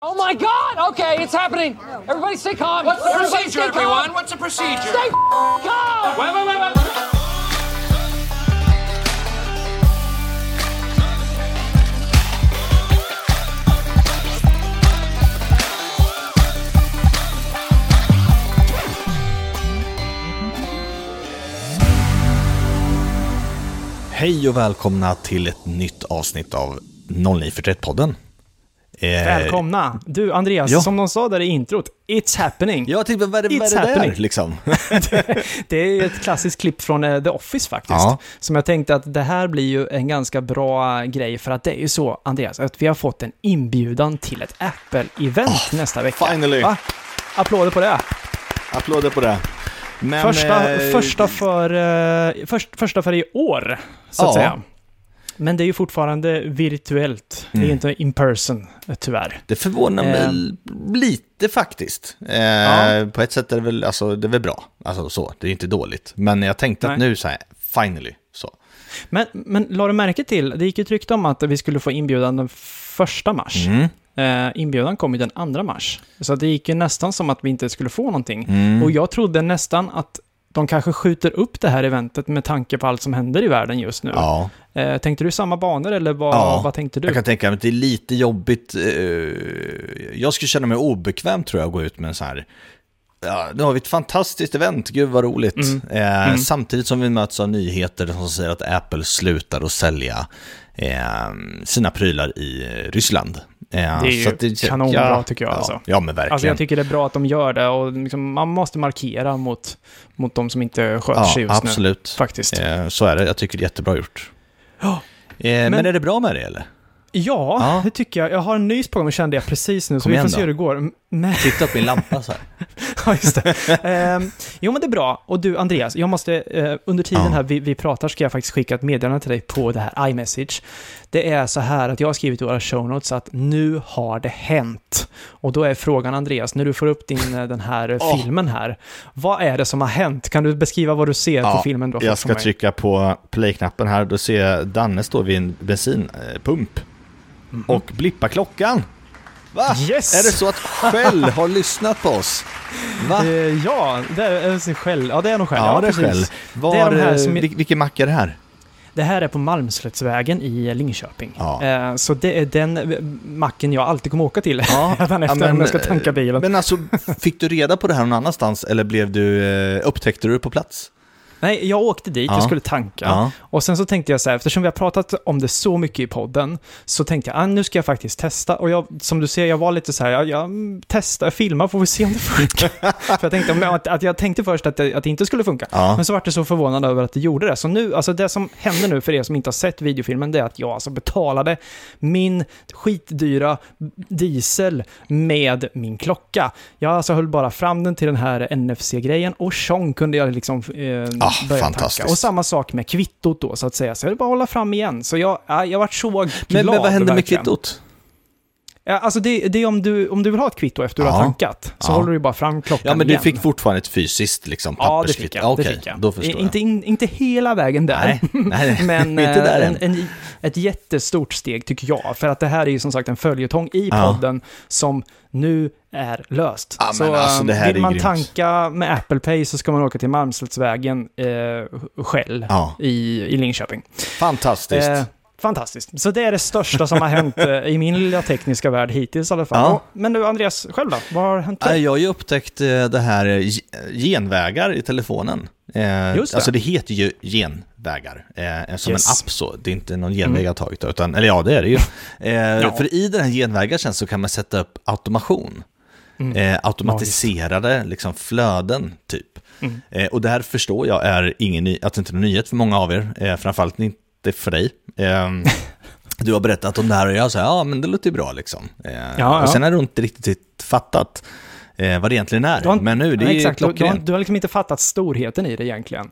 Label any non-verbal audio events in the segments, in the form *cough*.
Oh my God! Okay, it's happening. Everybody stay calm. What's the Everybody procedure, stay calm. everyone? What's the procedure? Stay calm. Wait, wait, wait, wait. Hej och välkomna till ett nytt avsnitt av 0941-podden. Eh, Välkomna! Du, Andreas, ja. som de sa där i introt, It's happening. Jag tänkte, vad är det, vad It's är det där liksom? *laughs* Det är ett klassiskt klipp från eh, The Office faktiskt. Ja. Som jag tänkte att det här blir ju en ganska bra grej, för att det är ju så, Andreas, att vi har fått en inbjudan till ett Apple-event nästa vecka. finally. Va? Applåder på det. Applåder på det. Men, Första, eh, första, för, eh, först, första för i år, så att Ja. säga. Men det är ju fortfarande virtuellt. Det är Mm. inte in person, tyvärr. Det förvånar mig Eh. lite faktiskt. Eh, Ja. På ett sätt är det väl, alltså, det är väl bra. Alltså så, det är inte dåligt. Men jag tänkte att Nej. nu så här, finally, så. Men, men la du märke till, det gick ju ett rykte om att vi skulle få inbjudan den första mars. Mm. Eh, inbjudan kom ju den andra mars. Så det gick ju nästan som att vi inte skulle få någonting. Mm. Och jag trodde nästan att de kanske skjuter upp det här eventet med tanke på allt som händer i världen just nu. Ja, Eh, tänkte du samma banor eller vad, Ja, vad tänkte du? jag kan tänka mig att det är lite jobbigt. eh, Jag skulle känna mig obekväm tror jag att gå ut med en sån här Ja, nu har vi ett fantastiskt event, gud vad roligt. Mm. Eh, Mm. Samtidigt som vi möts av nyheter som säger att Apple slutar att sälja eh, sina prylar i Ryssland. Eh, Det är ju så att kanonbra, tycker jag, Ja, alltså. ja men verkligen. Alltså jag tycker det är bra att de gör det och liksom, man måste markera mot, mot de som inte sköter sig ja, just nu. absolut. Faktiskt. Eh, så är det, jag tycker det är jättebra gjort. Ja. Eh, men, Men- är det bra med det eller? Ja, Ja. det tycker jag. Jag har en nys på gång kände jag precis nu, så Kom vi igen får se hur det går. Men, Titta upp min lampa så här. *laughs* ja, just det. *laughs* Jo, men det är bra. Och du, Andreas, jag måste, eh, under tiden Ja. här vi, vi pratar ska jag faktiskt skicka ett meddelande till dig på det här iMessage. Det är så här att jag har skrivit i våra show notes att nu har det hänt. Och då är frågan, Andreas, när du får upp din, eh, den här Åh. filmen här, vad är det som har hänt? Kan du beskriva vad du ser på Ja, filmen? Då Jag ska trycka på play-knappen här, då ser jag Danne står vid en bensinpump och blippar klockan. Va? Yes! Är det så att Shell *laughs* har lyssnat på oss? Va? Eh, ja, det är sig själv. Ja, det är nog själv. Ja, det är. Shell. Var, Det är de här eh, som- vil- vilken mack är det här? Det här är på Malmslättsvägen i Linköping. Ja. Eh, Så det är den eh, macken jag alltid kommer åka till Ja, *laughs* efter ja, men, om jag ska tanka bilen. Men alltså, fick du reda på det här någon annanstans eller blev du, eh, upptäckte du det på plats? Nej, jag åkte dit, Ja. jag skulle tanka. Ja. Och sen så tänkte jag så här, eftersom vi har pratat om det så mycket i podden, så tänkte jag, ah, nu ska jag faktiskt testa. Och jag, som du ser, jag var lite så här, jag, jag mm, testar, filmar, får vi se om det funkar. *laughs* För jag tänkte, att, att jag tänkte först att det, att det inte skulle funka. Ja. Men så vart jag så förvånad över att det gjorde det. Så nu, alltså det som händer nu för er som inte har sett videofilmen, det är att jag alltså betalade min skitdyra diesel med min klocka. Jag alltså höll bara fram den till den här NFC-grejen och tjong kunde jag liksom eh, Ah, börja fantastiskt. tanka. Och samma sak med kvittot då, så att säga. Så jag vill bara hålla fram igen. Så jag, ja, jag vart så glad. Men, men vad händer med verkligen. kvittot? Alltså det, det är om du, om du vill ha ett kvitto efter du Ja. har tankat, så Ja. håller du bara fram klockan Ja, men du igen. fick fortfarande ett fysiskt liksom, Ja, det papperskvitto? fick jag. Okej, då förstår jag. inte, in, inte hela vägen där. Nej, nej, *laughs* Men inte där eh, en, en, ett jättestort steg tycker jag. För att det här är ju som sagt en följetong i Ja. podden som nu är löst. Ja, så alltså, eh, här vill man grymt. tanka med Apple Pay så ska man åka till Malmslättsvägen eh, själv Ja. i, i Linköping. Fantastiskt. Eh, fantastiskt. Så det är det största som har hänt eh, i min lilla tekniska värld hittills i alla fall. Ja. Men du Andreas, själv då? Vad har hänt dig? Jag har ju upptäckt eh, det här eh, ge- genvägar i telefonen. Just det. Alltså det heter ju genvägar, som Yes. en app så. Det är inte någon genväg jag har tagit, utan, eller ja det är det ju. Eh, *laughs* För i den här genvägar sen så kan man sätta upp automation. Mm. Automatiserade liksom, flöden typ. Mm. Och det här förstår jag är ingen ny, att det inte är någon nyhet för många av er, eh, framförallt inte för dig. Eh, *laughs* du har berättat om det här och jag säger ja men det låter ju bra liksom. Eh, ja. Och sen har du inte riktigt fattat eh, vad det egentligen är. Du har- men nu, det Ja, är exakt. Du, du, har, klockrent. du har liksom inte fattat storheten i det egentligen.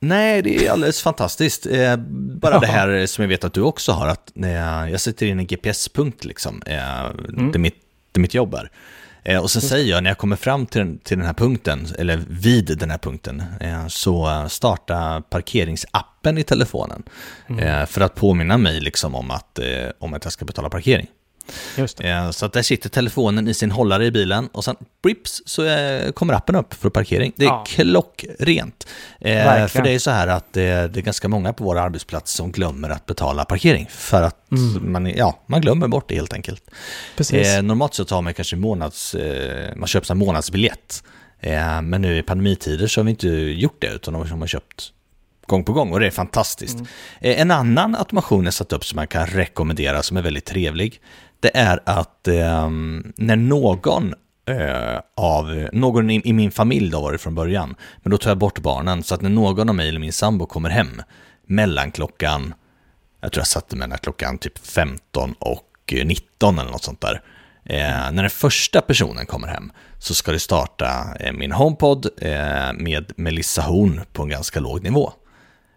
Nej, det är alldeles fantastiskt. Eh, bara Ja. det här som jag vet att du också har, att eh, jag sätter in en GPS-punkt liksom, eh, Mm. där, mitt, där mitt jobb är. Eh, och så säger jag när jag kommer fram till den, till den här punkten, eller vid den här punkten, eh, så starta parkeringsappen i telefonen. Mm. Eh, för att påminna mig liksom om att, om att jag ska betala parkering. Eh, Så att där sitter telefonen i sin hållare i bilen och sen brips så eh, kommer appen upp för parkering. Det är Ja. klockrent. Eh, Verkligen. För det är så här att det, är ganska många på våra arbetsplatser som glömmer att betala parkering. För att man, är- ja, man glömmer bort det helt enkelt. Mm. Precis. Normalt så tar man kanske månads, man köper en månadsbiljett. Men nu i pandemitider så har vi inte gjort det utan de har köpt gång på gång och det är fantastiskt. Mm. En annan automation jag satt upp som man kan rekommendera som är väldigt trevlig. Det är att eh, när någon eh, av, någon i, i min familj då var det från början, men då tar jag bort barnen så att när någon av mig eller min sambo kommer hem mellan klockan jag tror jag satte när klockan typ 15 och eh, 19 eller något sånt där. Eh, när den första personen kommer hem så ska det starta eh, min HomePod eh, med Melissa Horn på en ganska låg nivå.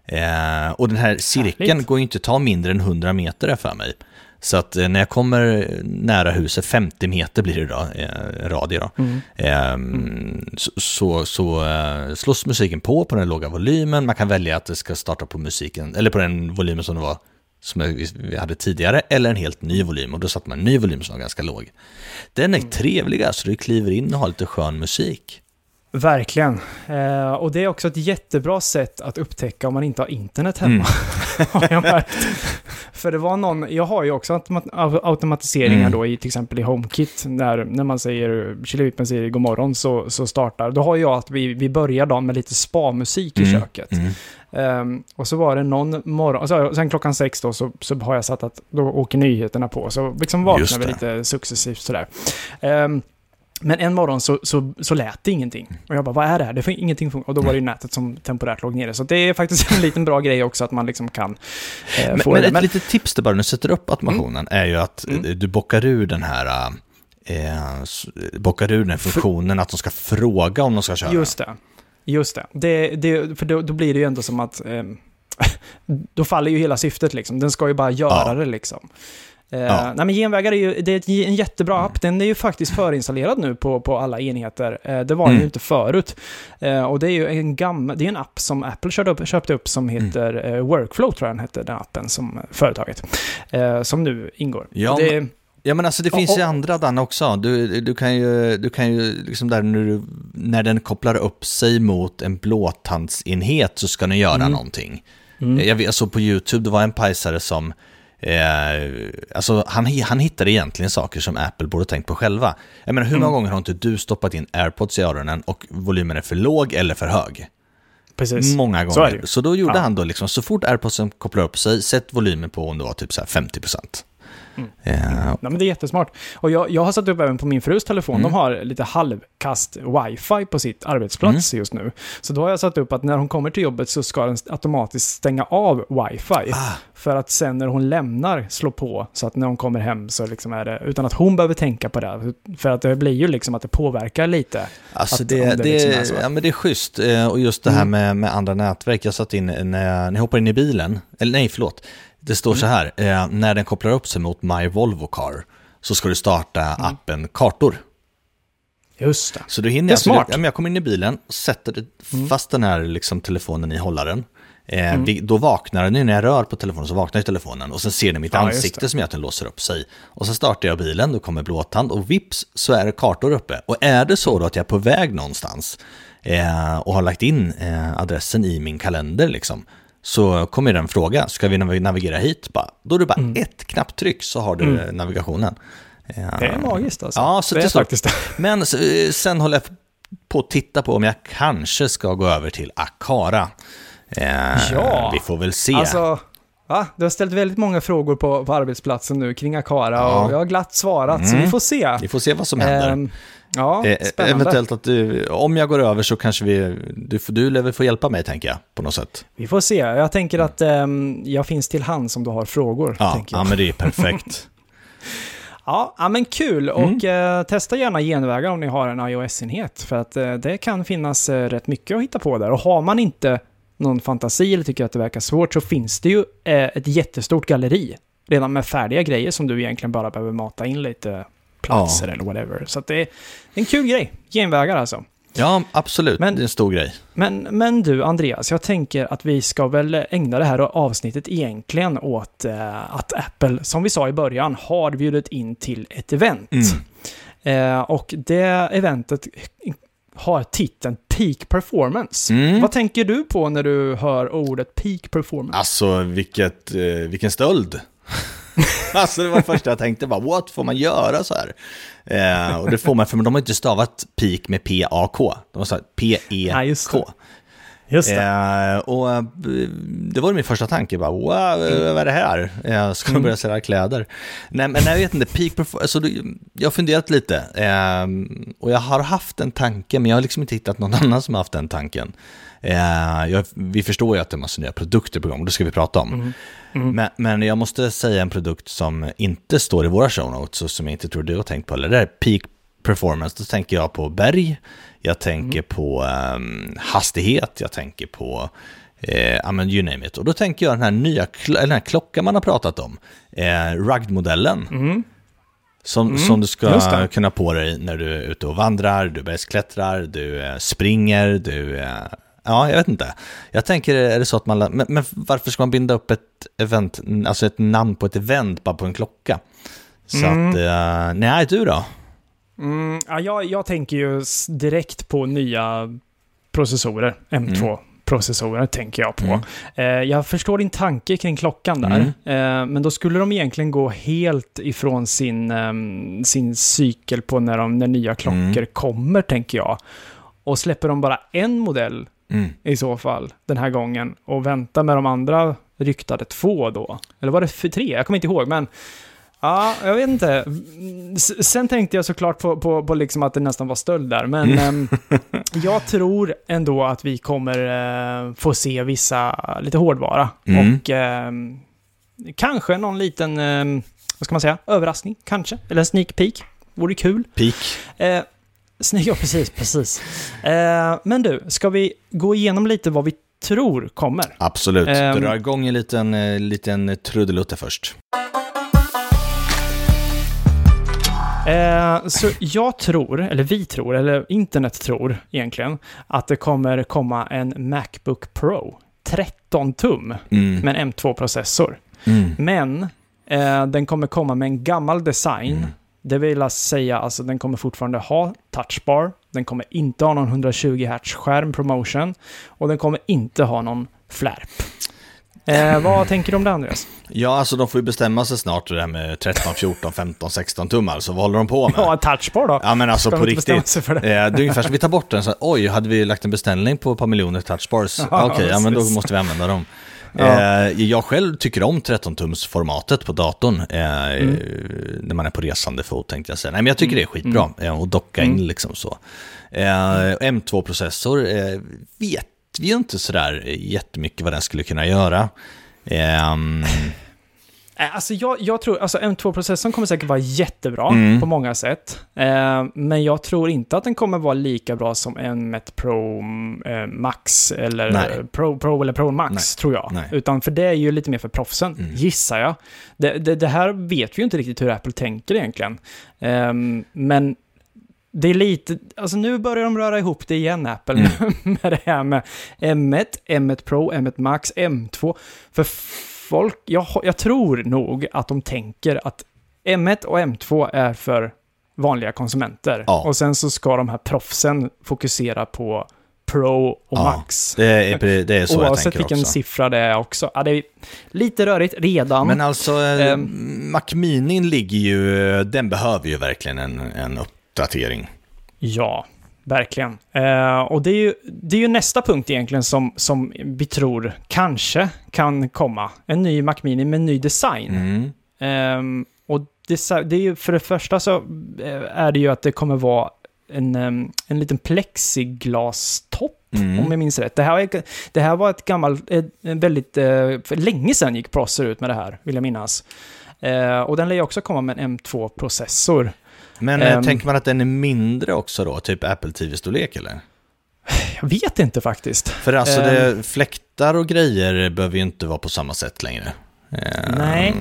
Eh, och den här cirkeln Härligt. går ju inte att ta mindre än 100 meter för mig. Så att eh, när jag kommer nära huset, 50 meter blir det då, eh, radie då, eh, så, så, så eh, slås musiken på på den låga volymen. Man kan välja att det ska starta på musiken, eller på den volymen som det var som vi hade tidigare, eller en helt ny volym. Och då satte man en ny volym som var ganska låg. Den är trevlig, alltså du kliver in och har lite skön musik. Verkligen. Eh, och det är också ett jättebra sätt att upptäcka om man inte har internet hemma. *laughs* märkt. För det var någon, jag har ju också automa- au- automatiseringar Mm. då i till exempel i HomeKit. När, när man säger, Killevippen säger god morgon så, så startar, då har jag att vi, vi börjar dagen med lite spa-musik i Mm, köket. mm. Ehm, och så var det någon morgon, alltså, sen klockan sex då så, så har jag satt att då åker nyheterna på. Så liksom vaknar vi lite successivt sådär. Ehm, men en morgon så, så, så lät det ingenting. Och jag bara, vad är det här? Det får ingenting funkar. Och då var det ju nätet som temporärt låg nere. Så det är faktiskt en liten bra grej också att man liksom kan eh, Men, få men det. ett Men, litet tips där bara när du sätter upp automationen är ju att Mm. eh, du bockar ur den här eh, bockar ur den funktionen att de ska fråga om de ska köra. just det. Just det. det, det för då, då blir det ju ändå som att... ehm, *laughs* då faller ju hela syftet liksom. Den ska ju bara göra Ja. det liksom. Eh, Ja. Nej men Genvägar är ju det är en jättebra app. Den är ju faktiskt förinstallerad nu på, på alla enheter. Eh, det var den Mm. ju inte förut. Eh, och det är ju en gammal, det är en app som Apple körde upp, köpte upp som Mm. heter eh, Workflow tror jag den hette, den appen som företaget. Som nu ingår. Ja, det, Ja men alltså det finns ju andra Danne också. Du, du kan ju, du kan ju liksom där när, du, när den kopplar upp sig mot en blåtandsenhet så ska den göra Mm. någonting. Mm. Jag, jag såg på YouTube, det var en pajsare som, eh, alltså han, han hittade egentligen saker som Apple borde tänkt på själva. Jag menar hur många Mm. gånger har inte du stoppat in airpods i öronen och volymen är för låg eller för hög? precis. Många gånger. Så Så, då gjorde Ja. han då liksom, så fort airpodsen kopplar upp sig, sätt volymen på om det var typ så här 50%. Mm. Eh, Nej, men det är jättesmart. Och jag, jag har satt upp även på min frus telefon. Mm. De har lite halvkast wifi på sitt arbetsplats just nu. Så då har jag satt upp att när hon kommer till jobbet så ska den automatiskt stänga av wifi. Ah. För att sen när hon lämnar slå på så att när hon kommer hem så liksom är det, utan att hon behöver tänka på det. För att det blir ju liksom att det påverkar lite. Alltså Att- det, det, det liksom är ja, men det är schysst. Eh, Och just det här Mm. med, med andra nätverk. Jag satt in, när, när jag hoppar in i bilen, eller nej förlåt. Det står Mm. så här, eh, när den kopplar upp sig mot My Volvo Car så ska du starta Mm. appen Kartor. Just det. Så du hinner, Det är alltså, smart. du, ja, men jag kommer in i bilen, sätter det- fast den här liksom, telefonen i hållaren. Eh, Mm. vi, då vaknar den, nu när jag rör på telefonen så vaknar telefonen och sen ser den mitt Ja, ansikte som gör att den låser upp sig. Och så startar jag bilen, då kommer blåtand och vips så är det kartor uppe. Och är det så då att jag är på väg någonstans eh, och har lagt in eh, adressen i min kalender liksom, så kommer den fråga, ska vi nav- navigera hit? Bara, då är det bara Mm. ett knapptryck så har du eh, navigationen. Eh, Det är magiskt alltså. Ja, så det det är faktiskt det. *laughs* men eh, sen håller jag på att titta på om jag kanske ska gå över till Akara. Eh, Ja. Vi får väl se. Alltså, va? Du har ställt väldigt många frågor på, på arbetsplatsen nu kring Akara Ja. och jag har glatt svarat, så Mm. vi får se. vi får se vad som händer. Ehm, ja, Eh, spännande. eventuellt att du, om jag går över så kanske vi, du, får- du lär väl få hjälpa mig tänker jag, på något sätt. Vi får se. Jag tänker att ehm, jag finns till hand om du har frågor. Ja, ja men det är perfekt. *laughs* Ja, ja, men kul. Mm. Och eh, testa gärna genvägar om ni har en iOS-enhet. För att eh, det kan finnas eh, rätt mycket att hitta på där. Och har man inte någon fantasi eller tycker att det verkar svårt så finns det ju eh, ett jättestort galleri. Redan med färdiga grejer som du egentligen bara behöver mata in lite platser Ja. eller whatever. Så det är en kul grej. Genvägar alltså. Ja, absolut. Men- det är en stor grej. Men, men du, Andreas, jag tänker att vi ska väl ägna det här avsnittet egentligen åt eh, att Apple, som vi sa i början, har bjudit in till ett event. Mm. Eh, och det eventet har titeln Peak Performance. Mm. Vad tänker du på när du hör ordet Peak Performance? Alltså, vilket, eh, vilken stöld. *laughs* alltså, det var det första jag tänkte, bara, what, får man göra så här? Eh, och det får man, för de har inte stavat peak med P-A-K, de har just P-E-K. Just det. Eh, och eh, det var min första tanke, bara, wow, vad är det här? Eh, ska de börja sälja kläder? Nej, men jag vet inte, peak performance, alltså, jag har funderat lite. Eh, och jag har haft en tanke, men jag har liksom inte hittat någon *laughs* annan som har haft den tanken. Eh, jag, vi förstår ju att det är en massa nya produkter på gång, och det ska vi prata om. Men, men jag måste säga en produkt som inte står i våra show notes, och som jag inte tror du har tänkt på, eller det är peak performance, då tänker jag på berg, jag tänker på ehm, hastighet, jag tänker på, eh, men you name it. Och då tänker jag den här nya eller den här klockan man har pratat om, eh, rugged-modellen. Som, som du Mm. just ska det. kunna på dig när du är ute och vandrar, du bergsklättrar, du eh, springer, du... Eh, ja, jag vet inte. Jag tänker, är det så att man... Men, men varför ska man binda upp ett event, alltså ett namn på ett event bara på en klocka? Så Mm. att, eh, nej, du då? Mm, ja, jag, jag tänker ju direkt på nya processorer, M2-processorer tänker jag på. Mm. Eh, jag förstår din tanke kring klockan där, eh, men då skulle de egentligen gå helt ifrån sin, ehm, sin cykel på när, de, när nya klockor Mm. kommer, tänker jag. Och släpper de bara en modell Mm. i så fall den här gången och väntar med de andra ryktade två då? Eller var det för tre? Jag kommer inte ihåg, men Ja, jag vet inte. Mm, Sen tänkte jag såklart på, på, på liksom att det nästan var stöld där, men ehm, *laughs* jag tror ändå att vi kommer eh, få se vissa, lite hårdvara. Mm. Och ehm, kanske någon liten, ehm, vad ska man säga, överraskning kanske? Eller en sneak peek. Vore kul. Peak. Eh, sneak, ja, precis, precis. Eh, men du, ska vi gå igenom lite vad vi tror kommer? Absolut. Ehm. Dra igång en liten, eh, liten trudelutte först. Eh, så jag tror, eller vi tror, eller internet tror egentligen, att det kommer komma en Macbook Pro 13 tum Mm. med en M2-processor. Mm. Men eh, den kommer komma med en gammal design. Mm. Det vill säga, alltså den kommer fortfarande ha touchbar. Den kommer inte ha någon 120 Hz skärm promotion. Och den kommer inte ha någon flärp. Eh, vad tänker du om det, Andreas? Ja, alltså de får ju bestämma sig snart det här med 13, 14, 15, 16 tummar, så vad håller de på med? Ja, touchbar då? Ja men alltså Ska på riktigt. det? Eh, det är ungefär som vi tar bort den, så oj, hade vi lagt en beställning på ett par miljoner touchbars? *laughs* Ja, Okej, ja men då måste vi använda dem. Ja. Eh, jag själv tycker om 13-tums-formatet på datorn, eh, Mm. när man är på resande fot tänkte jag säga. Nej men jag tycker det är skitbra, Mm. eh, att docka in liksom så. Eh, M2-processor eh, vet ju inte sådär jättemycket vad den skulle kunna göra. *laughs* Eh, Alltså jag, jag tror, alltså M2-processorn kommer säkert vara jättebra Mm. på många sätt. Eh, men jag tror inte att den kommer vara lika bra som M1 Pro eh, Max eller Nej. Pro, Pro eller Pro Max, Nej. tror jag. Nej. Utan för det är ju lite mer för proffsen, Mm. gissar jag. Det, det, det här vet vi ju inte riktigt hur Apple tänker egentligen. Ehm, men det är lite, alltså nu börjar de röra ihop det igen, Apple, Mm. *laughs* med det här med M1, M1 Pro, M1 Max, M2. För folk, jag, jag tror nog att de tänker att M1 och M2 är för vanliga konsumenter. Ja. Och sen så ska de här proffsen fokusera på Pro och Ja, Max. det, är, det är så jag Oavsett tänker vilken också. siffra det är också. Ja, det är lite rörigt redan. Men alltså, eh, Ehm. Mac Mini ligger ju, den behöver ju verkligen en, en uppdatering. Ja, verkligen. Eh, och det är, ju, det är ju nästa punkt egentligen som, som vi tror kanske kan komma. En ny Mac Mini med ny design. Mm. Ehm, och desi- det är ju, för det första så eh, är det ju att det kommer vara en, em, en liten plexiglastopp, Mm. om jag minns rätt. Det här, är- det här var ett gammalt, ett, väldigt, eh, för länge sedan gick Prosser ut med det här, vill jag minnas. Eh, och den lär ju också komma med en M2-processor. Men Ehm. tänker man att den är mindre också då, typ Apple TV-storlek eller? Jag vet inte faktiskt. För alltså Ehm. det, fläktar och grejer behöver ju inte vara på samma sätt längre. Ehm, Nej.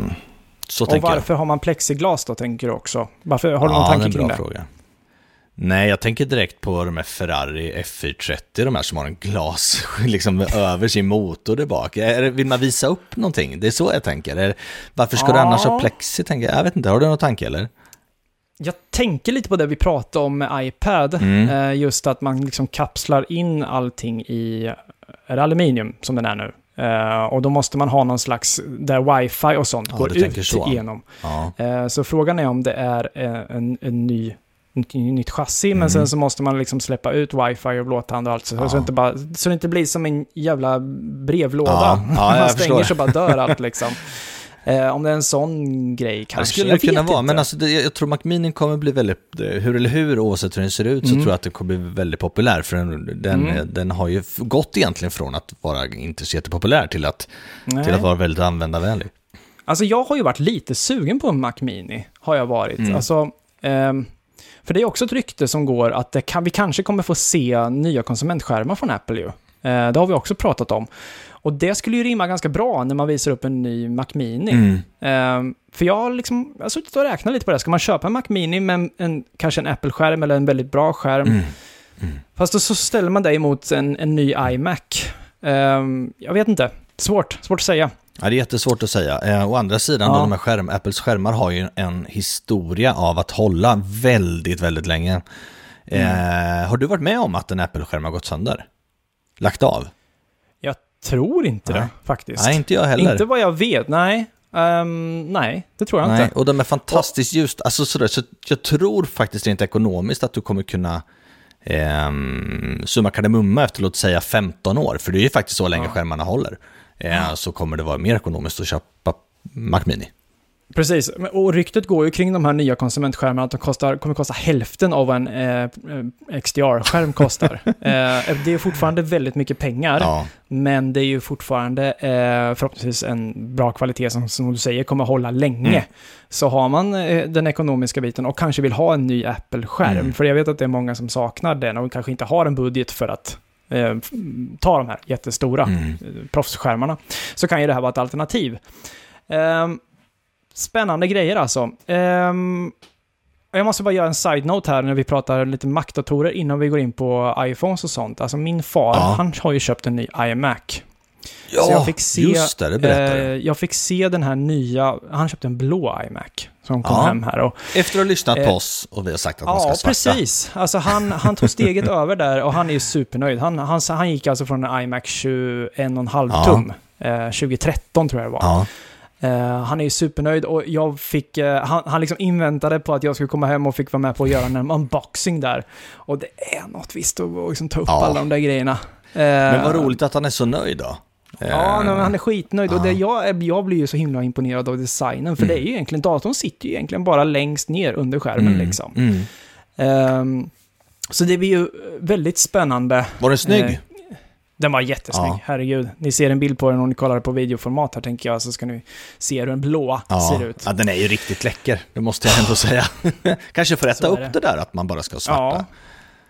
Så Och varför har man plexiglas då, tänker du också? Varför, har du ja, någon det är tanke en kring bra det? fråga. Nej, jag tänker direkt på de här Ferrari F430, de här som har en glas *laughs* liksom, över sin motor där bak. Vill man visa upp någonting? Det är så jag tänker. Varför ska du Ja. annars ha plexi? Tänker jag. jag vet inte, har du någon tanke eller? Jag tänker lite på det vi pratade om med iPad, Mm. eh, just att man liksom kapslar in allting i, är det aluminium som den är nu? Eh, och då måste man ha någon slags, där wifi och sånt Ja, går ut så. igenom. Ja. Eh, så frågan är om det är en, en ny ett nytt chassi, Mm. men sen så måste man liksom släppa ut wifi och blåtand och allt, så, Ja. så, inte bara, så det inte blir som en jävla brevlåda. Ja, ja, *laughs* man stänger förstår. så bara dör allt liksom. *laughs* Eh, om det är en sån grej Det kanske. skulle jag det kunna vara, inte. men alltså, det, jag tror Mac Mini kommer bli väldigt, eh, hur eller hur, oavsett hur den ser ut, så Mm. tror jag att den kommer bli väldigt populär. För den, den, Mm. den har ju gått egentligen från att vara inte så jättepopulär till att, Nej. till att vara väldigt användarvänlig. Alltså jag har ju varit lite sugen på en Mac Mini, har jag varit. Mm. Alltså, ehm, för det är också ett rykte som går att det kan, vi kanske kommer få se nya konsumentskärmar från Apple ju. Eh, det har vi också pratat om. Och det skulle ju rimma ganska bra när man visar upp en ny Mac Mini. Mm. Ehm, för jag har liksom, jag har suttit och räknat lite på det. Ska man köpa en Mac Mini med en, en, kanske en Apple-skärm eller en väldigt bra skärm? Mm. Fast då så ställer man det emot en, en ny iMac. Ehm, jag vet inte. Svårt, svårt att säga. Ja, det är jättesvårt att säga. Eh, å andra sidan, Ja. då, de här skärm, Apples skärmar har ju en historia av att hålla väldigt, väldigt länge. Mm. Eh, har du varit med om att en Apple-skärm har gått sönder? Lagt av? Tror inte Nej. det, faktiskt. Nej, inte jag heller. Inte vad jag vet, nej. Ehm, nej, det tror jag Nej, inte. och de är fantastiskt ljust. Alltså, sådär, så jag tror faktiskt rent ekonomiskt att du kommer kunna ehm, summa kardemumma efter låt säga 15 år, för det är ju faktiskt så länge Ja. skärmarna håller. Eh, Så kommer det vara mer ekonomiskt att köpa Mac Mini. Precis, och ryktet går ju kring de här nya konsumentskärmarna att de kostar, kommer kosta hälften av vad en eh, eh, XDR-skärm kostar. *laughs* eh, det är fortfarande väldigt mycket pengar, Ja, men det är ju fortfarande eh, förhoppningsvis en bra kvalitet som, som du säger kommer hålla länge. Mm. Så har man eh, den ekonomiska biten och kanske vill ha en ny Apple-skärm, Mm. för jag vet att det är många som saknar den och kanske inte har en budget för att eh, ta de här jättestora mm. proffsskärmarna, så kan ju det här vara ett alternativ. Ehm, spännande grejer alltså. Ehm, jag måste bara göra en side-note här när vi pratar lite Mac-datorer innan vi går in på iPhones och sånt. Alltså min far, Ja. han har ju köpt en ny iMac. ja Så jag fick se, just det, det berättar Eh, jag fick se den här nya, han köpte en blå iMac som kom Ja. hem här. Och, Efter att ha lyssnat på eh, oss och vi har sagt att man ska ja, svarta. precis. Alltså han, han tog steget *laughs* över där och han är ju supernöjd. Han, han, han gick alltså från en iMac 21,5 Ja. tum, eh, 2013 tror jag det var. Eh, han är ju supernöjd och jag fick, eh, han, han liksom inväntade på att jag skulle komma hem och fick vara med på att göra en *laughs* unboxing där. Och det är något visst att liksom ta upp Ja. alla de där grejerna. men vad roligt att han är så nöjd då. Ja, Eh, men han är skitnöjd. Och ja. det, jag, jag blir ju så himla imponerad av designen, för Mm. det är ju egentligen, datorn sitter ju egentligen bara längst ner under skärmen mm, liksom. Mm. Ehm, så det blir ju väldigt spännande. Var den snygg? Eh, Den var jättesnygg, Ja. herregud. Ni ser en bild på den om ni kollar på videoformat här tänker jag, så ska ni se hur den blåa ja. ser ut. ja, den är ju riktigt läcker, det måste jag ändå säga. *laughs* Kanske får rätta upp det. det där att man bara ska ha svarta. Ja.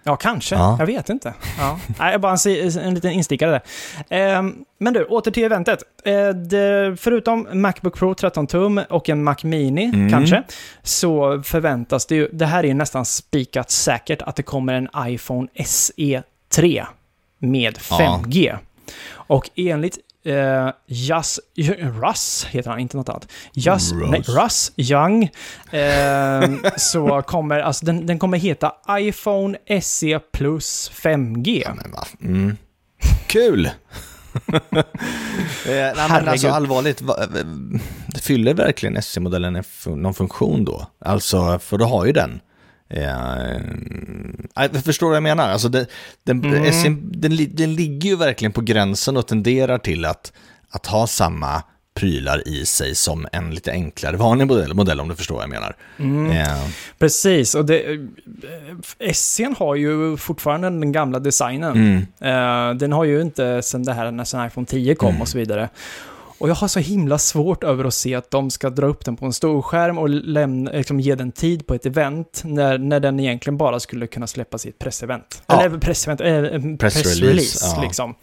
Ja, kanske. Ja. Jag vet inte. Ja. Nej, bara en, en liten instickare där. Ehm, men du, åter till eventet. Eh, det, förutom Macbook Pro 13 tum och en Mac Mini, Mm. kanske, så förväntas det ju, det här är ju nästan spikat säkert, att det kommer en iPhone SE 3 med Ja. 5G. Och enligt eh, Jas, *laughs* Russ, heter han, inte något annat. Jas, Russ. Nej, Russ Young. Eh, så *laughs* kommer, alltså den, den kommer heta iPhone SE Plus 5G. Ja, men va? Mm. Kul! *laughs* eh, nej, men alltså allvarligt, va, det fyller verkligen SC-modellen en fu- någon funktion då? Alltså, för du har ju den. Eh, jag förstår vad jag menar? Alltså, det, den, Mm. SC, den, den ligger ju verkligen på gränsen och tenderar till att, att ha samma prylar i sig som en lite enklare vanlig modell, modell om du förstår vad jag menar. Mm. Eh, Precis, och det, eh, SE'n har ju fortfarande den gamla designen. mm, Eh, den har ju inte sen det här när sen iPhone 10 kom Mm. och så vidare. Och jag har så himla svårt över att se att de ska dra upp den på en stor skärm och lämna, liksom ge den tid på ett event när, när den egentligen bara skulle kunna släppas i ett pressevent. Ja. Eller pressevent, äh, en Pressrelease, ja. liksom.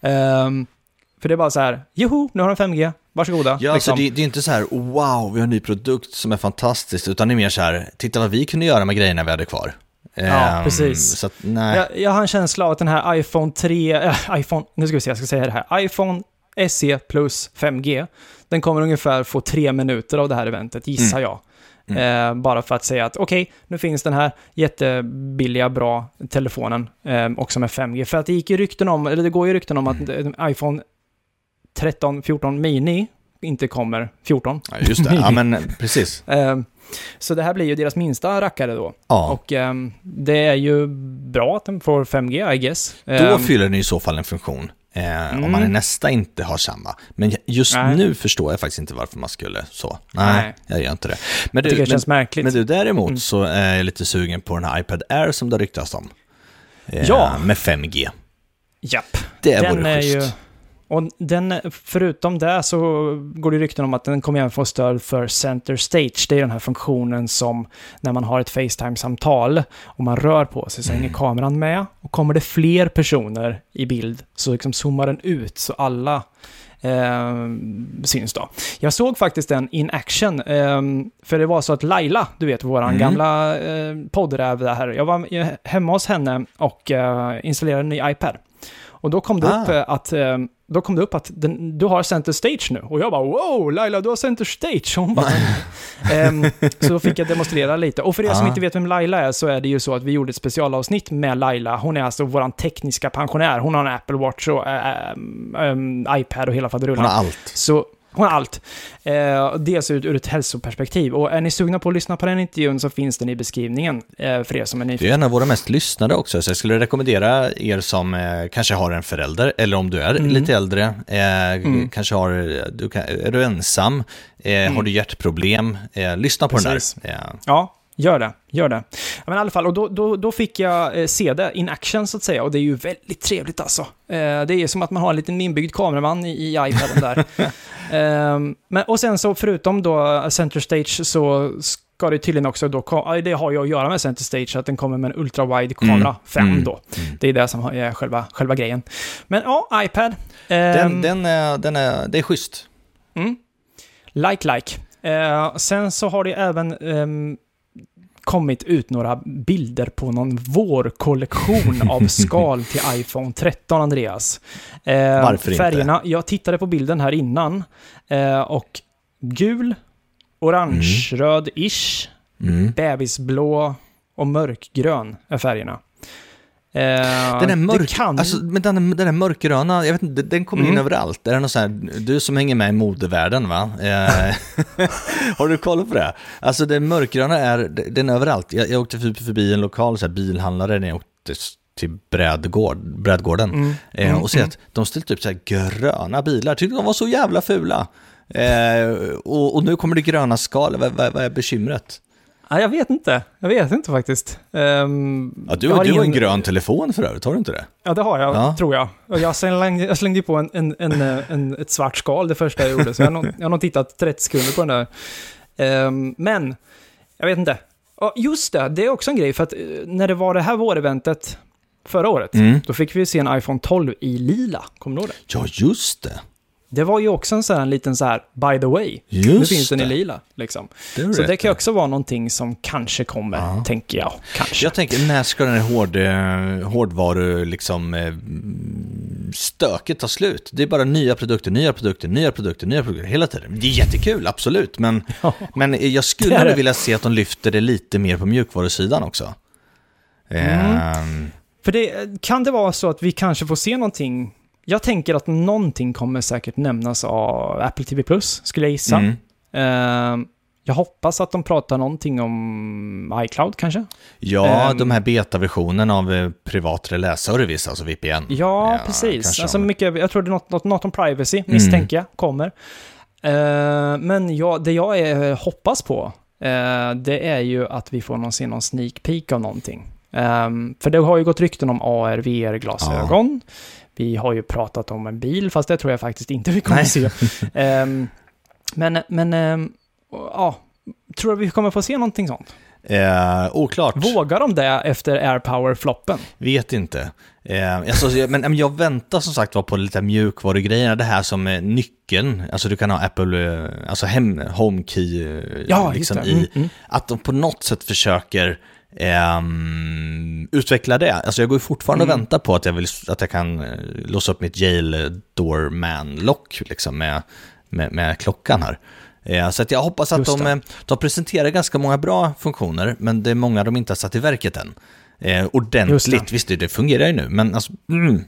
Ehm, för det är bara så här, joho, nu har den 5G, varsågoda. Ja, alltså liksom. det, det är inte så här, wow, vi har en ny produkt som är fantastisk, utan det är mer så här, titta vad vi kunde göra med grejerna vi hade kvar. Ehm, precis. Så att. Jag, jag har en känsla av att den här iPhone 3, äh, iPhone, nu ska vi se, jag ska säga det här. iPhone SE plus 5G, den kommer ungefär få tre minuter av det här eventet, gissar jag. Eh, bara för att säga att okej, nu finns den här jättebilliga, bra telefonen, eh, också med 5G. För att det gick ju rykten om, eller det går ju rykten om att eh, iPhone 13, 14 mini inte kommer 14. Ja, just det, ja men *laughs* precis. Eh, så det här blir ju deras minsta rackare då. Ja. Och ehm, det är ju bra att den får 5G, I guess. Då Ehm, fyller den i så fall en funktion. Eh, Om man i nästa inte har samma. Men just Nej. nu förstår jag faktiskt inte varför man skulle så. Nej, Nej. jag gör inte det. Men tycker det känns men, märkligt. Mm. men du, däremot så är jag lite sugen på den här iPad Air som det ryktas om. Eh, Ja. Med 5G. Japp. Det den vore är schysst. ju... Och den, förutom det så går det rykten om att den kommer även få stöd för Center Stage. Det är den här funktionen som när man har ett Facetime-samtal och man rör på sig så hänger Mm. kameran med. Och kommer det fler personer i bild så liksom zoomar den ut så alla eh, syns då. Jag såg faktiskt den in action, eh, för det var så att Laila, du vet våran Mm. gamla eh, poddräv där, jag var hemma hos henne och eh, installerade en ny iPad. Och då kom det Ah. upp eh, att eh, då kom det upp att den, du har center stage nu. Och jag bara wow, Laila du har center stage. Hon bara, Ehm, så då fick jag demonstrera lite. Och för er som Ah. inte vet vem Laila är så är det ju så att vi gjorde ett specialavsnitt med Laila. Hon är alltså våran tekniska pensionär. Hon har en Apple Watch och äh, ähm, iPad och hela faderullan. Hon har allt. Så hon har allt. Eh, dels ur, ur ett hälsoperspektiv. Och är ni sugna på att lyssna på den intervjun så finns den i beskrivningen eh, för er som är nyfikna. är en av våra mest lyssnade också, så jag skulle rekommendera er som eh, kanske har en förälder, eller om du är Mm. lite äldre, eh, kanske har, du kan, är du ensam, eh, har du hjärtproblem, eh, lyssna på Mm. Precis. den där. Ja, gör det. Gör det. Men i alla fall, och då, då, då fick jag eh, se det in action så att säga. Och det är ju väldigt trevligt alltså. Eh, det är som att man har en liten inbyggd kameraman i, i iPaden där. *laughs* Ehm, men, och sen så förutom då Center Stage så ska det tydligen också då, det har ju att göra med Center Stage, att den kommer med en ultra-wide kamera, Mm. 5 Mm. då. Det är det som är själva, själva grejen. Men ja, iPad. den, Ehm, den, är, den är, det är schysst. Mm. Like, like. Eh, sen så har det även ehm, kommit ut några bilder på någon vårkollektion av *laughs* skal till iPhone 13, Andreas. Eh, Varför inte? Färgerna, jag tittade på bilden här innan eh, och gul, orange-röd-ish, Mm. bebisblå och mörkgrön är färgerna. Eh, Den är mörk, kan... alltså, men den, den är mörkgröna, jag vet inte, den kommer in Mm. överallt. Är det sån här, du som hänger med i modevärlden va? Eh, *laughs* har du koll på det? Alltså den mörkgröna är, den är överallt. Jag, jag åkte förbi, förbi en lokal så här, bilhandlare när jag åkte till Brädgård, Brädgården. Mm, Eh, mm, och ser mm. att de ställt upp så här gröna bilar, tyckte de var så jävla fula. Eh, och, och nu kommer det gröna skal, vad, vad, vad är bekymret? Ja, jag vet inte. Jag vet inte faktiskt. Ehm, Ja, du, har du har en ingen- grön telefon för övrigt, har du inte det? Ja, det har jag, Ja. tror jag. Och jag slängde, jag slängde på en, en, en, en, ett svart skal det första jag gjorde, så jag har nog, jag har nog tittat 30 sekunder på den där. Ehm, men, jag vet inte. Och just det, det är också en grej, för att eh, när det var det här våreventet förra året, Mm. då fick vi se en iPhone 12 i lila. Kommer du ihåg det? Ja, just det. Det var ju också en sån här liten så här, by the way, Just nu finns den i lila, liksom. Det Så det kan ju också vara någonting som kanske kommer, Ja. tänker jag. Kanske. Jag tänker, när ska den här hård, eh, hårdvaru, liksom, eh, stöket ta slut? Det är bara nya produkter, nya produkter, nya produkter, nya produkter hela tiden. Det är jättekul, absolut, men, *laughs* men jag skulle Det vilja se att de lyfter det lite mer på mjukvarusidan också. Ehm, För det, kan det vara så att vi kanske får se någonting? Jag tänker att någonting kommer säkert nämnas av Apple TV Plus, skulle jag gissa. mm. Ehm, jag hoppas att de pratar någonting om iCloud kanske? Ja, Ehm. de här betaversionen av eh, privat reläservice, alltså VPN. Ja, Ja, precis. Alltså mycket, jag tror det är något, något, något om privacy, Mm. misstänker jag, kommer. Ehm, men ja, det jag är, hoppas på, eh, det är ju att vi får någon, se någon sneak peek av någonting. Ehm, för det har ju gått rykten om AR, VR-glasögon. Vi har ju pratat om en bil, fast det tror jag faktiskt inte vi kommer Nej. se. *laughs* Ehm, men, men, ehm, ja, tror du vi kommer få se någonting sånt? Eh, oklart. Vågar de det efter AirPower-floppen? Vet inte. Eh, alltså, men jag väntar som sagt var på lite mjukvarugrejerna, det här som är nyckeln, alltså du kan ha Apple, eh, alltså hem, HomeKey, eh, Ja, liksom i, Mm, mm. att de på något sätt försöker ehm, utveckla det. Alltså jag går fortfarande Mm. och väntar på att jag, vill, att jag kan eh, låsa upp mitt jail door man lock liksom med, med, med klockan här. Eh, Så att jag hoppas att de, eh, de presenterar ganska många bra funktioner, men det är många de inte har satt i verket än. Just ordentligt, det. visst det, det fungerar ju nu, men alltså, mm,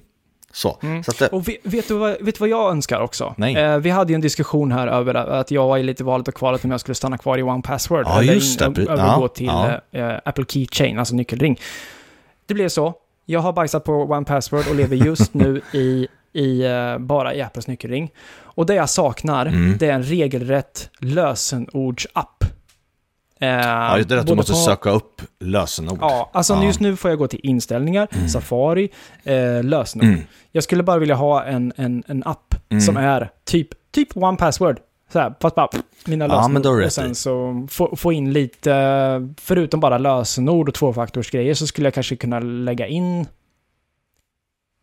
så. så att det, Och vet, vet, du vad, vet du vad jag önskar också? Eh, vi hade ju en diskussion här över att jag var i lite valet och kvalet om jag skulle stanna kvar i One Password. Ja, eller in- övergå ja, till ja. eh, Apple Keychain, alltså nyckelring. Det blev så. Jag har bajsat på One Password och lever just nu i, i eh, bara i Apples nyckelring. Och det jag saknar, Mm. det är en regelrätt lösenordsapp. Eh, ja, det är att du måste på- söka upp lösenord. Ja, alltså Ja. just nu får jag gå till inställningar, Safari, eh, lösenord. Mm. Jag skulle bara vilja ha en, en, en app Mm. som är typ, typ One Password. Så här, fast bara pff, mina Ja, lösenord. du och sen så få, få in lite, förutom bara lösenord och tvåfaktorsgrejer, så skulle jag kanske kunna lägga in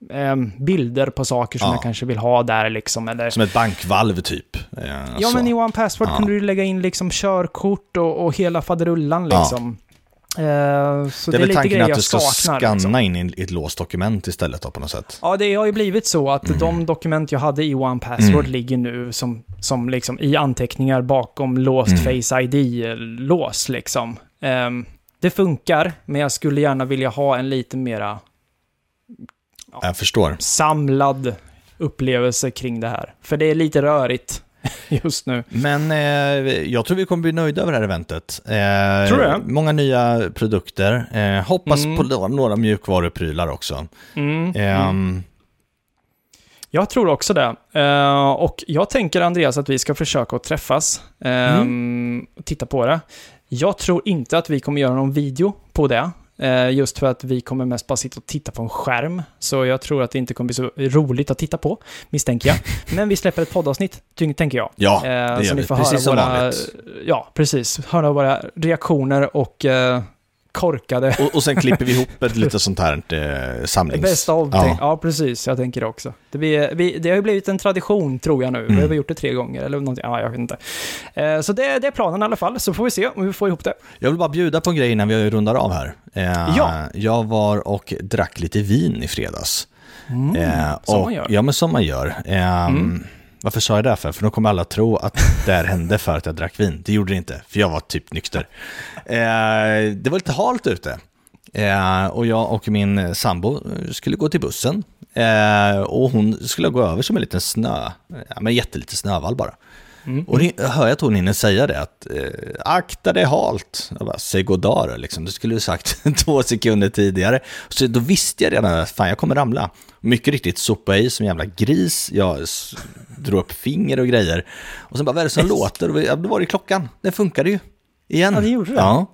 ehm, bilder på saker som Ja. jag kanske vill ha där liksom. Eller, Som ett bankvalv typ. Eh, ja, så. men i One Password Ja. kunde du lägga in liksom körkort och, och hela faderullan Ja. liksom. Eh, så det är det är väl lite tanken att du ska saknar. scanna liksom. in i ett låst dokument istället då, på något sätt. Ja, det har ju blivit så att Mm. de dokument jag hade i One Password Mm. ligger nu som, som liksom i anteckningar bakom låst Mm. Face ID-lås liksom. Ehm, det funkar, men jag skulle gärna vilja ha en lite mera Jag förstår. samlad upplevelse kring det här. För det är lite rörigt *laughs* just nu. Men eh, jag tror vi kommer bli nöjda över det här eventet. Eh, Tror du? Många nya produkter. Eh, hoppas Mm. på några, några mjukvaruprylar också. Mm. Ehm, Jag tror också det. Eh, och jag tänker, Andreas, att vi ska försöka att träffas ehm, och titta på det. Jag tror inte att vi kommer göra någon video på det. Eh, just för att vi kommer mest bara sitta och titta på en skärm. Så jag tror att det inte kommer bli så roligt att titta på, misstänker jag. *laughs* Men vi släpper ett poddavsnitt, tänker jag. Ja, Eh, det så gör ni vi. får Precis höra som våra, vanligt. Ja, precis. Höra våra reaktioner och eh, korkade Och, och sen klipper vi ihop ett *laughs* lite sånt här eh, samlings... Bästa av Ja. ja. precis. Jag tänker det också. Det, blir, vi, det har ju blivit en tradition, tror jag nu. Mm. Vi har gjort det tre gånger, eller någonting. Ja, jag vet inte. Eh, så det, det är planen i alla fall, så får vi se om vi får ihop det. Jag vill bara bjuda på en grej innan vi rundar av här. Eh, Ja. Jag var och drack lite vin i fredags. Eh, Mm. som och, man gör. Ja, men som man gör. Eh, Mm. Varför sa jag det för? För då kommer alla tro att det här hände för att jag drack vin. Det gjorde det inte, för jag var typ nykter. Eh, det var lite halt ute. Eh, och jag och min sambo skulle gå till bussen. Eh, och hon skulle gå över som en liten snö, ja, men jätteliten snövall bara. Mm. Och det, hör jag hinner säga det, att eh, akta dig halt. Jag bara, säg goddag liksom. Det skulle du sagt *laughs* två sekunder tidigare. Så då visste jag redan att fan, jag kommer ramla. Mycket riktigt sopa i som jävla gris. Jag drog upp finger och grejer. Och sen bara, vad är det som låter? Och ja, då var det klockan. Den funkade ju. Igen. Ja, det gjorde det. Ja.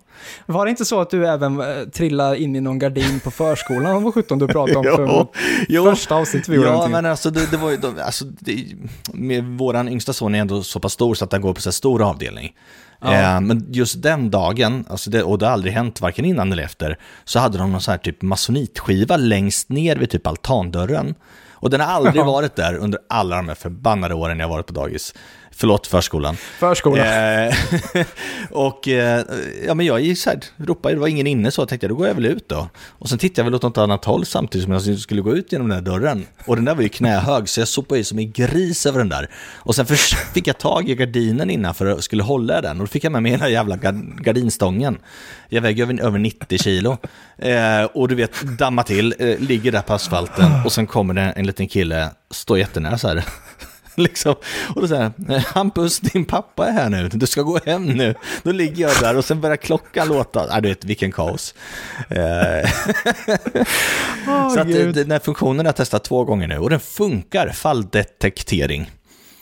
Var det inte så att du även eh, trillade in i någon gardin på förskolan? Vad sjutton du pratade om *laughs* för Jo, första avsnittet vi gjorde Ja, men alltså det, det var ju, de, alltså, det, med våran yngsta son är ändå så pass stor så att han går på så stor avdelning. Ja. Eh, men just den dagen, alltså det, och det har aldrig hänt varken innan eller efter, så hade de någon så här typ masonitskiva längst ner vid typ altandörren. Och den har aldrig varit där under alla de här förbannade åren jag varit på dagis. Förlåt, förskolan. Förskolan. Eh, *laughs* och eh, ja, men jag så här, ropade, det var ingen inne så, jag tänkte då går jag väl ut då. Och sen tittade jag väl åt något annat håll samtidigt som jag skulle gå ut genom den där dörren. Och den där var ju knähög, så jag sopade i som en gris över den där. Och sen *laughs* fick jag tag i gardinen innanför och skulle hålla den. Och då fick jag med mig hela jävla gard- gardinstången. Jag väger över, över 90 kilo. Eh, och du vet, damma till, eh, ligger där på asfalten. Och sen kommer det en liten kille, står jättenära så här. *laughs* *laughs* Liksom. Och då säger Hampus, din pappa är här nu, du ska gå hem nu. Då ligger jag där och sen börjar klockan låta. Ja, du vet, vilken kaos. *laughs* Åh, så att, Gud. eh, den här funktionen har jag testat två gånger nu och den funkar, falldetektering.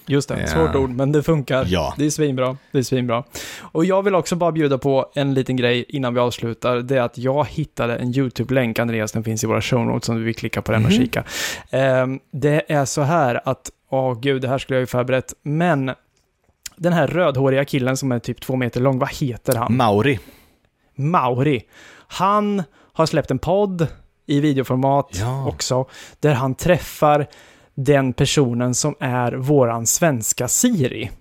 Just det, svårt ord, men det funkar. Ja. Det är svinbra. Det är svinbra. Och jag vill också bara bjuda på en liten grej innan vi avslutar. Det är att jag hittade en YouTube-länk, Andreas, den finns i våra show notes om du vill klicka på den och Mhm. kika. Ehm, det är så här att, åh gud, det här skulle jag ju förberett, men den här rödhåriga killen som är typ två meter lång, vad heter han? Mauri. Mauri. Han har släppt en podd i videoformat Ja. också, där han träffar den personen som är våran svenska Siri.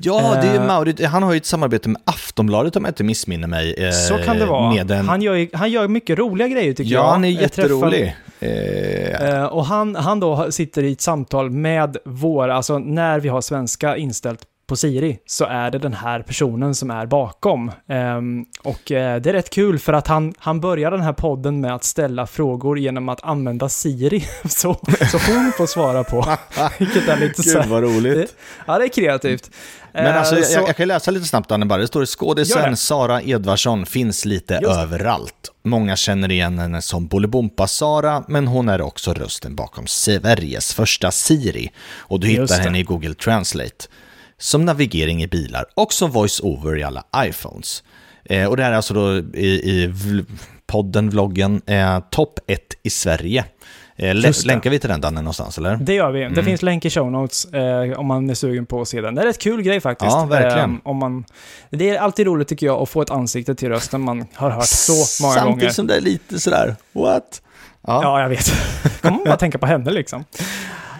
Ja, det är Eh. Mauri, han har ju ett samarbete med Aftonbladet om jag inte missminner mig. eh, Så kan det vara. Med en, Han, gör, han gör mycket roliga grejer tycker jag. ja, han är jätterolig. Eh, eh, och han, han då sitter i ett samtal med våra, alltså när vi har svenska inställt på Siri så är det den här personen som är bakom. Ehm, och eh, det är rätt kul för att han, han börjar den här podden med att ställa frågor genom att använda Siri. *laughs* Så, så hon får svara på. *laughs* Vilket är lite så Gud vad roligt. Ja, det är kreativt. Men Eh, alltså, jag, så- jag, kan läsa lite snabbt Anne bara. Det står skådisen. Sara Edvardsson finns lite Just överallt. Många känner igen henne som Bolibompa-Sara, men hon är också rösten bakom Sveriges första Siri. Och du Just hittar det. henne i Google Translate. Som navigering i bilar och som voice-over i alla iPhones. Eh, och det här är alltså då i, i podden, vloggen, eh, topp 1 i Sverige. Eh, det. länkar vi till den Danne någonstans eller? Det gör vi. Det Mm. finns länk i show notes eh, om man är sugen på att se den. Det är rätt kul grej faktiskt. Ja, verkligen. Eh, om man, det är alltid roligt tycker jag att få ett ansikte till rösten man har hört så många Samtidigt gånger. som det är lite sådär, what? Ja, jag vet. *laughs* kan man bara tänka på henne liksom.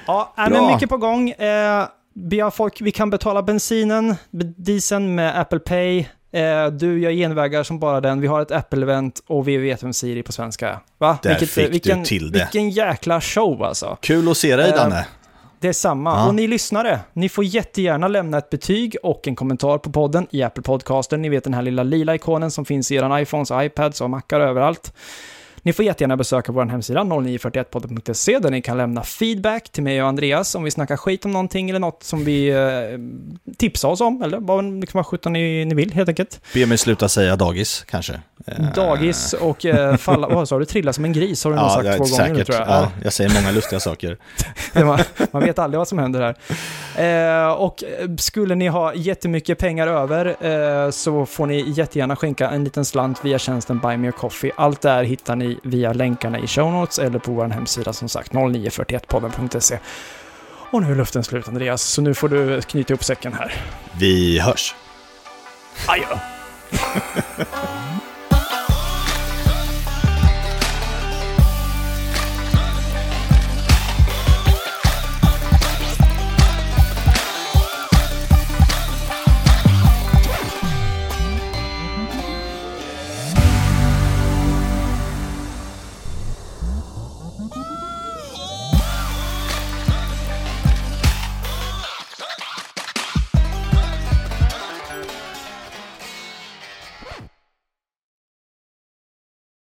Ja, men mycket på gång. Eh, vi, har folk, vi kan betala bensinen, dieseln med Apple Pay. Eh, du gör genvägar som bara den. Vi har ett Apple-event och vi vet vem Siri på svenska är. Va? Där fick du vilken, till det. Vilken jäkla show alltså. Kul att se dig Eh, Danne. Det är samma. Ja. Och ni lyssnare, ni får jättegärna lämna ett betyg och en kommentar på podden i Apple Podcaster. Ni vet den här lilla lila ikonen som finns i era iPhones, iPads och Macar överallt. Ni får jättegärna besöka vår hemsida 0941podden.se där ni kan lämna feedback till mig och Andreas om vi snackar skit om någonting eller något som vi eh, tipsar oss om eller vad liksom sjutton ni, ni vill helt enkelt. Be mig sluta säga dagis, kanske. Eh, Dagis och eh, falla, vad sa du, trilla som en gris har du nog Ja, sagt ja, två gånger nu säkert. tror jag. Ja, jag säger många lustiga saker. *laughs* man, man vet aldrig vad som händer här. Eh, och skulle ni ha jättemycket pengar över eh, så får ni jättegärna skänka en liten slant via tjänsten Buy Me A Coffee. Allt där hittar ni via länkarna i show notes eller på vår hemsida som sagt 0941podden.se. Och nu är luften slut Andreas, så nu får du knyta upp säcken här. Vi hörs. Adjö! *laughs*